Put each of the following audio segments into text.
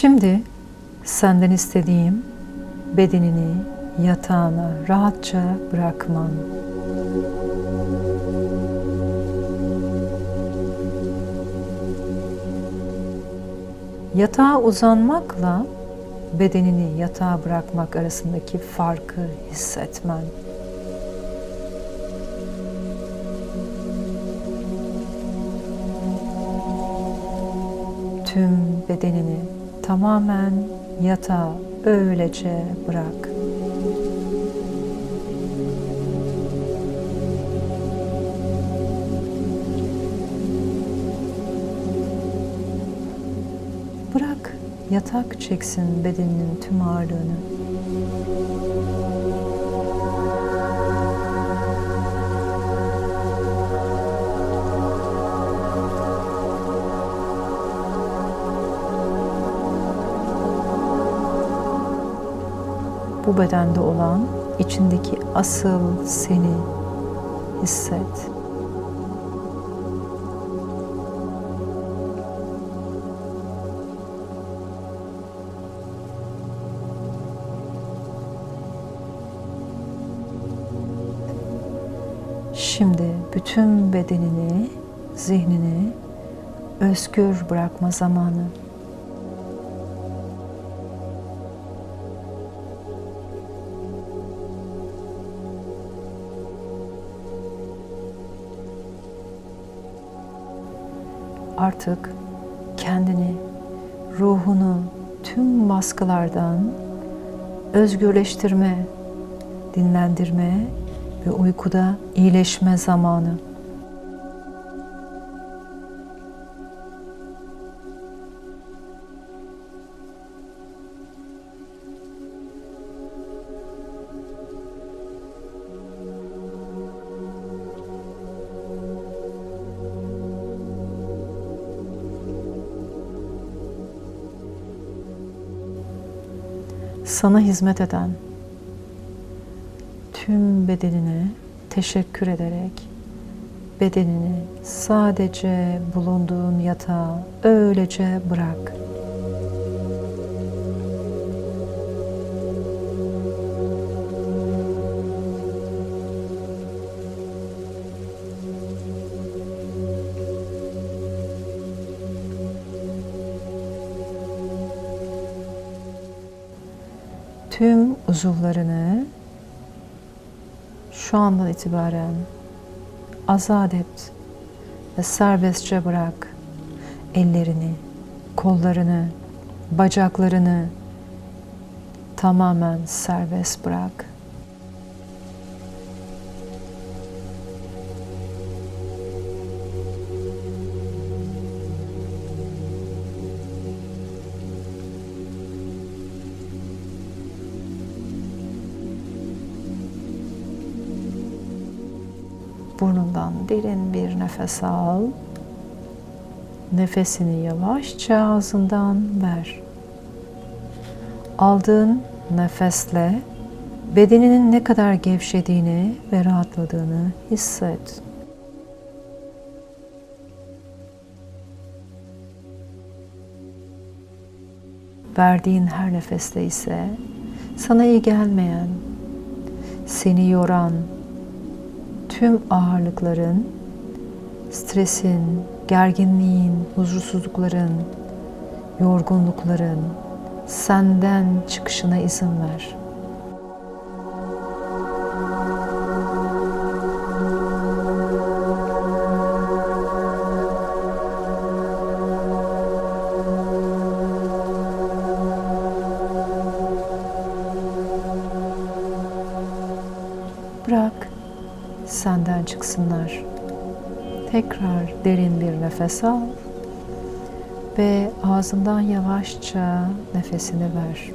Şimdi senden istediğim bedenini yatağına rahatça bırakman. Yatağa uzanmakla bedenini yatağa bırakmak arasındaki farkı hissetmen. Tüm bedenini tamamen yatağa öylece bırak. Bırak yatak çeksin bedeninin tüm ağırlığını. Bu bedende olan içindeki asıl seni hisset. Şimdi bütün bedenini, zihnini özgür bırakma zamanı. Artık kendini, ruhunu tüm baskılardan özgürleştirme, dinlendirme ve uykuda iyileşme zamanı. Sana hizmet eden tüm bedenine teşekkür ederek bedenini sadece bulunduğun yatağa öylece bırak. Uzuvlarını şu andan itibaren azat et ve serbestçe bırak. Ellerini, kollarını, bacaklarını tamamen serbest bırak. Derin bir nefes al. Nefesini yavaşça ağzından ver. Aldığın nefesle bedeninin ne kadar gevşediğini ve rahatladığını hisset. Verdiğin her nefeste ise sana iyi gelmeyen, seni yoran, tüm ağırlıkların, stresin, gerginliğin, huzursuzlukların, yorgunlukların senden çıkışına izin ver. Çıksınlar. Tekrar derin bir nefes al ve ağzından yavaşça nefesini ver.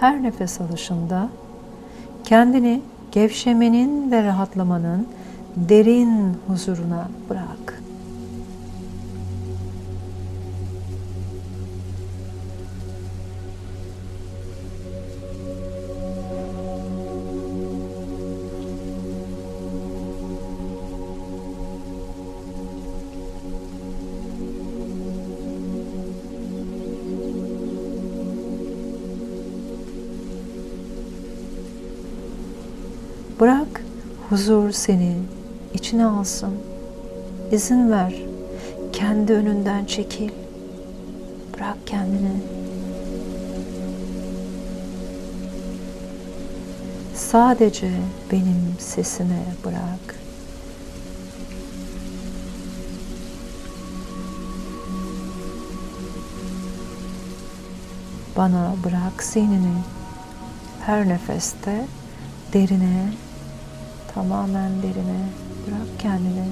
Her nefes alışında kendini gevşemenin ve rahatlamanın derin huzuruna bırak. Bırak huzur seni içine alsın. İzin ver. Kendi önünden çekil. Bırak kendini. Sadece benim sesime bırak. Bana bırak zihnini. Her nefeste derine, tamamen derine bırak kendini.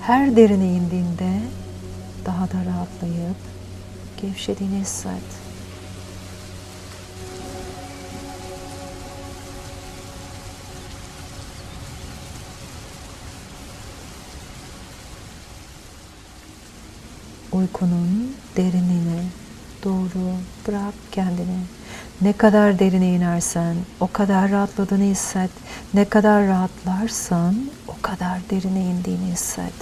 Her derine indiğinde daha da rahatlayıp gevşediğini hisset. Uykunun derinliğine doğru bırak kendini. Ne kadar derine inersen o kadar rahatladığını hisset. Ne kadar rahatlarsan o kadar derine indiğini hisset.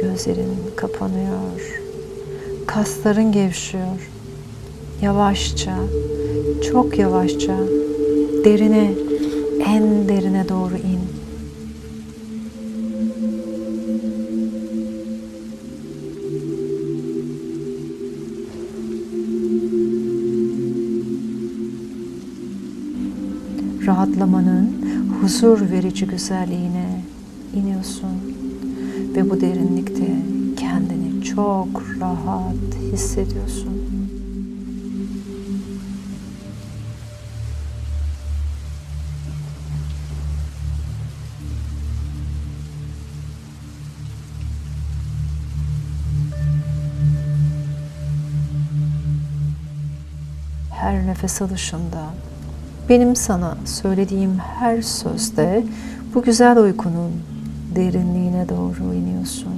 Gözlerin kapanıyor. Kasların gevşiyor. Yavaşça, çok yavaşça derine, en derine doğru in. Rahatlamanın huzur verici güzelliğine iniyorsun ve bu derinlikte kendini çok rahat hissediyorsun. Nefes alışında benim sana söylediğim her sözde bu güzel uykunun derinliğine doğru iniyorsun.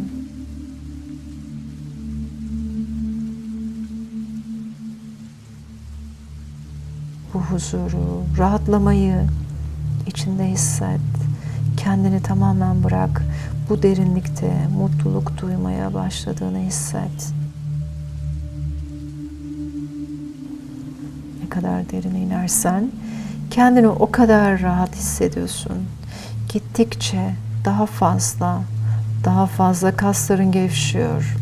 Bu huzuru, rahatlamayı içinde hisset. Kendini tamamen bırak. Bu derinlikte mutluluk duymaya başladığını hisset. Kadar derine inersen kendini o kadar rahat hissediyorsun. Gittikçe daha fazla, daha fazla kasların gevşiyor.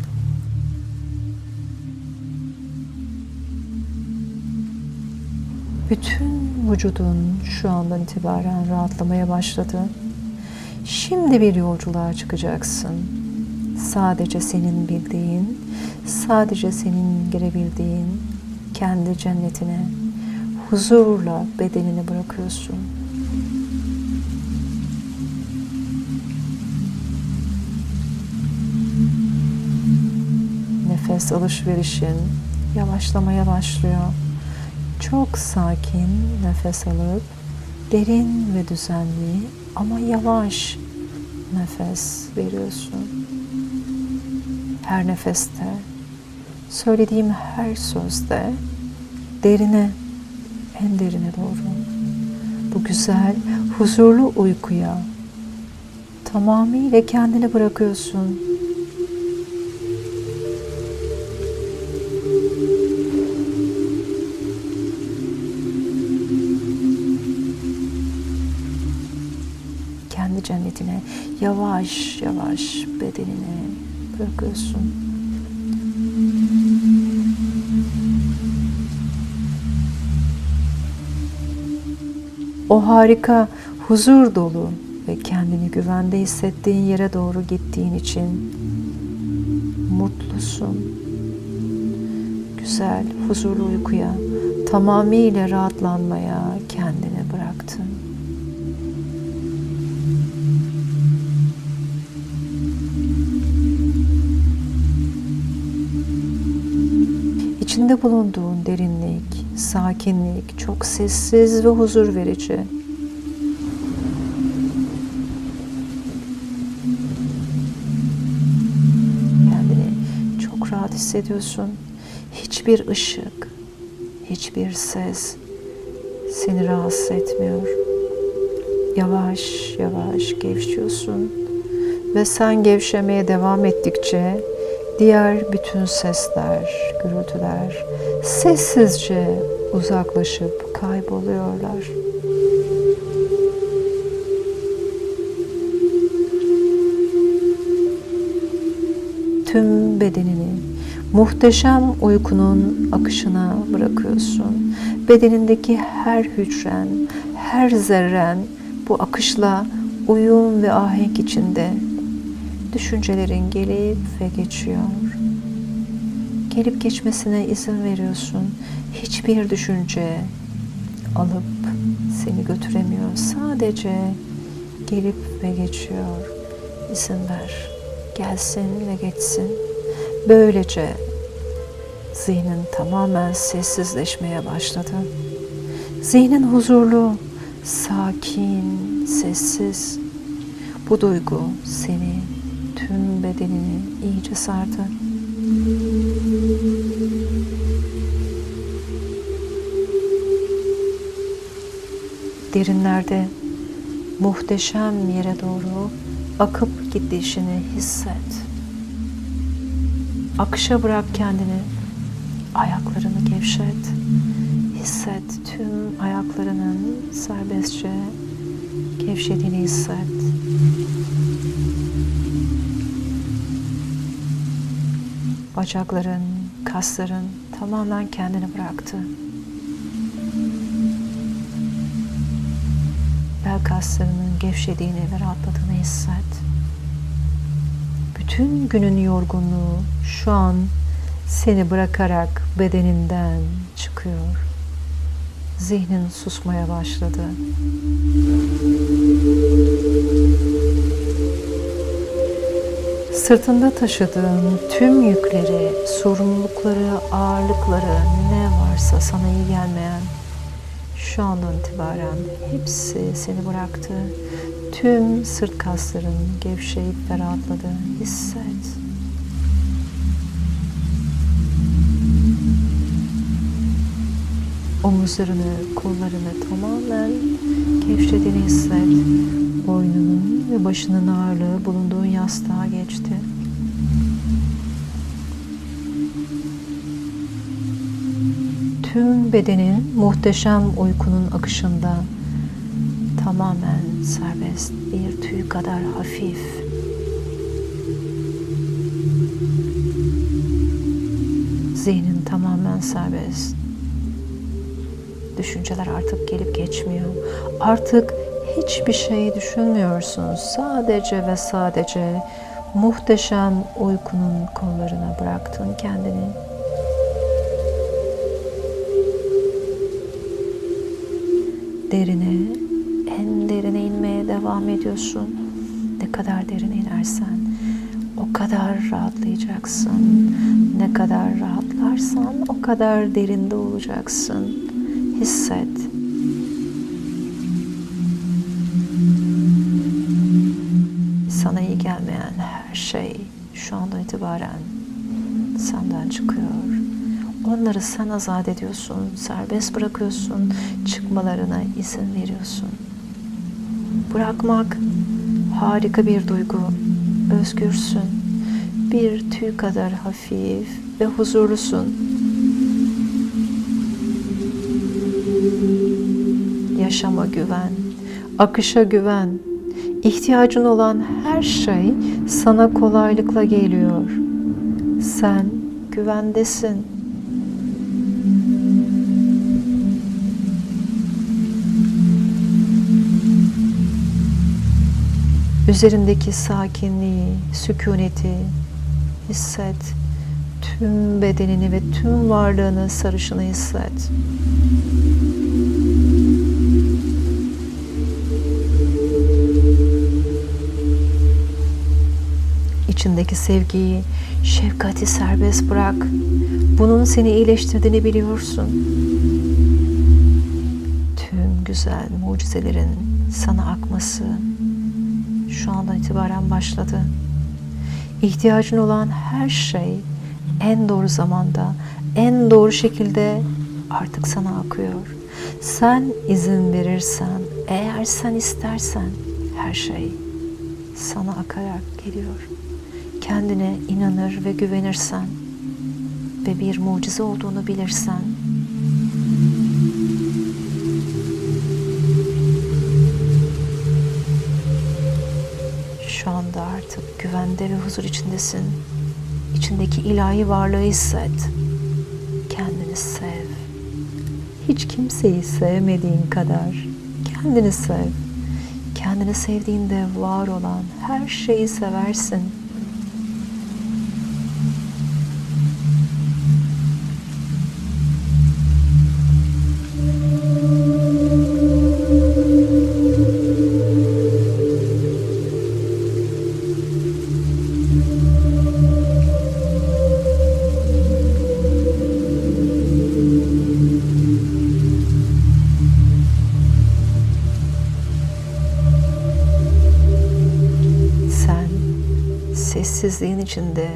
Bütün vücudun şu andan itibaren rahatlamaya başladı. Şimdi bir yolculuğa çıkacaksın. Sadece senin bildiğin, sadece senin girebildiğin kendi cennetine huzurla bedenini bırakıyorsun. Nefes alışverişin yavaşlamaya başlıyor. Çok sakin nefes alıp derin ve düzenli ama yavaş nefes veriyorsun. Her nefeste, söylediğim her sözde derine, en derine doğru bu güzel, huzurlu uykuya tamamıyla kendini bırakıyorsun. kendi cennetine yavaş yavaş bedenine bırakıyorsun. O harika, huzur dolu ve kendini güvende hissettiğin yere doğru gittiğin için mutlusun. Güzel, huzurlu uykuya, tamamıyla rahatlanmaya kendini bıraktın. İçinde bulunduğun derinlik, sakinlik çok sessiz ve huzur verici. Kendini çok rahat hissediyorsun. Hiçbir ışık, hiçbir ses seni rahatsız etmiyor. Yavaş yavaş gevşiyorsun ve sen gevşemeye devam ettikçe diğer bütün sesler, gürültüler sessizce uzaklaşıp kayboluyorlar. Tüm bedenini muhteşem uykunun akışına bırakıyorsun. Bedenindeki her hücren, her zerren bu akışla uyum ve ahenk içinde düşüncelerin gelip ve geçiyor. Gelip geçmesine izin veriyorsun. Hiçbir düşünce alıp seni götüremiyor. Sadece gelip ve geçiyor. İzin ver. Gelsin ve geçsin. Böylece zihnin tamamen sessizleşmeye başladı. Zihnin huzurlu, sakin, sessiz. Bu duygu seni, tüm bedenini iyice sardı. Derinlerde muhteşem yere doğru akıp gidişini hisset. Akışa bırak kendini. Ayaklarını gevşet. Hisset tüm ayaklarının serbestçe gevşediğini hisset. Bacakların, kasların tamamen kendini bıraktı. Kaslarının gevşediğini ve rahatladığını hisset. Bütün günün yorgunluğu şu an seni bırakarak bedeninden çıkıyor. Zihnin susmaya başladı. Sırtında taşıdığın tüm yükleri, sorumlulukları, ağırlıkları ne varsa sana iyi gelmeyen şu andan itibaren hepsi seni bıraktı. Tüm sırt kasların gevşeyip ve rahatladı. Hisset. Omuzlarını, kollarını tamamen gevşediğini hisset. Boynunun ve başının ağırlığı bulunduğun yastığa geçti. Tüm bedenin muhteşem uykunun akışında tamamen serbest, bir tüy kadar hafif. Zihnin tamamen serbest. Düşünceler artık gelip geçmiyor. Artık hiçbir şey düşünmüyorsun. Sadece ve sadece muhteşem uykunun kollarına bıraktın kendini. Derine, en derine inmeye devam ediyorsun. Ne kadar derine inersen o kadar rahatlayacaksın. Ne kadar rahatlarsan o kadar derinde olacaksın. Hisset. Sana iyi gelmeyen her şey şu anda itibaren senden çıkıyor. Onları sen azat ediyorsun, serbest bırakıyorsun, çıkmalarına izin veriyorsun. Bırakmak harika bir duygu. Özgürsün. Bir tüy kadar hafif ve huzurlusun. Yaşama güven, akışa güven. İhtiyacın olan her şey sana kolaylıkla geliyor. Sen güvendesin. Üzerindeki sakinliği, sükuneti hisset. Tüm bedenini ve tüm varlığını sarışını hisset. İçindeki sevgiyi, şefkati serbest bırak. Bunun seni iyileştirdiğini biliyorsun. Tüm güzel mucizelerin sana akması, şu andan itibaren başladı. İhtiyacın olan her şey en doğru zamanda, en doğru şekilde artık sana akıyor. Sen izin verirsen Eğer sen istersen her şey sana akarak geliyor. Kendine inanır ve güvenirsen ve bir mucize olduğunu bilirsen şu anda artık güvende ve huzur içindesin. İçindeki ilahi varlığı hisset. Kendini sev. Hiç kimseyi sevmediğin kadar kendini sev. Kendini sevdiğinde var olan her şeyi seversin. Sessizliğin içinde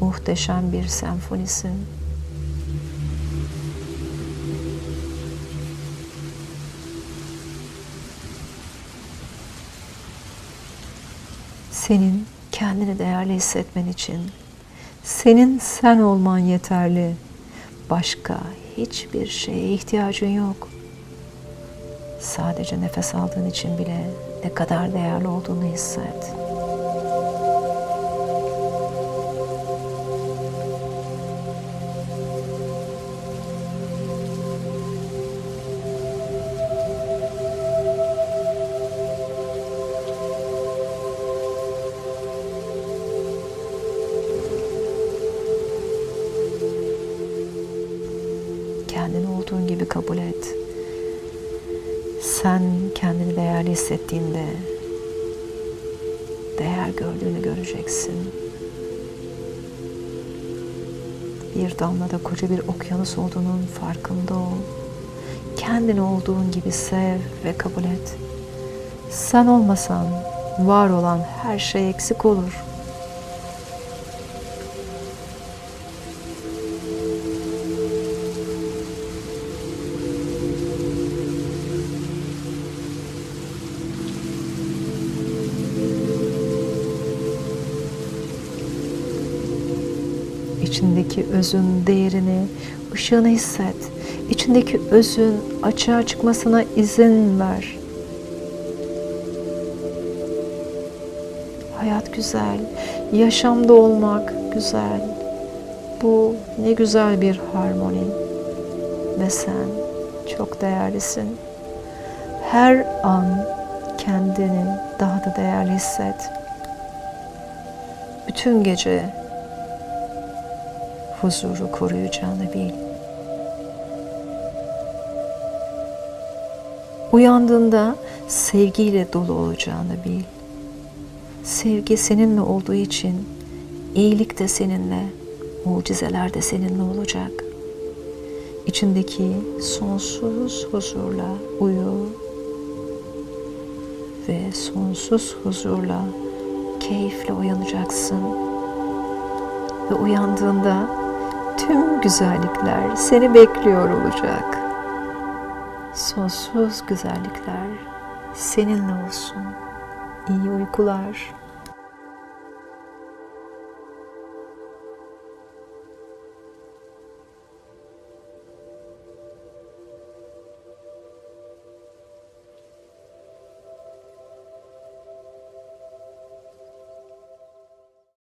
muhteşem bir senfonisin. Senin kendini değerli hissetmen için senin sen olman yeterli. Başka hiçbir şeye ihtiyacın yok. Sadece nefes aldığın için bile ne kadar değerli olduğunu hisset. Hissettiğinde değer gördüğünü göreceksin. Bir damlada koca bir okyanus olduğunun farkında ol. Kendini olduğun gibi sev ve kabul et. Sen olmasan var olan her şey eksik olur. İçindeki özün değerini, ışığını hisset. İçindeki özün açığa çıkmasına izin ver. Hayat güzel, yaşamda olmak güzel. Bu ne güzel bir harmoni. Ve sen çok değerlisin. Her an kendini daha da değerli hisset. Bütün gece huzuru koruyacağını bil. Uyandığında sevgiyle dolu olacağını bil. Sevgi seninle olduğu için iyilik de seninle, mucizeler de seninle olacak. İçindeki sonsuz huzurla uyu ve sonsuz huzurla keyifle uyanacaksın. Ve uyandığında tüm güzellikler seni bekliyor olacak. Sonsuz güzellikler seninle olsun. İyi uykular.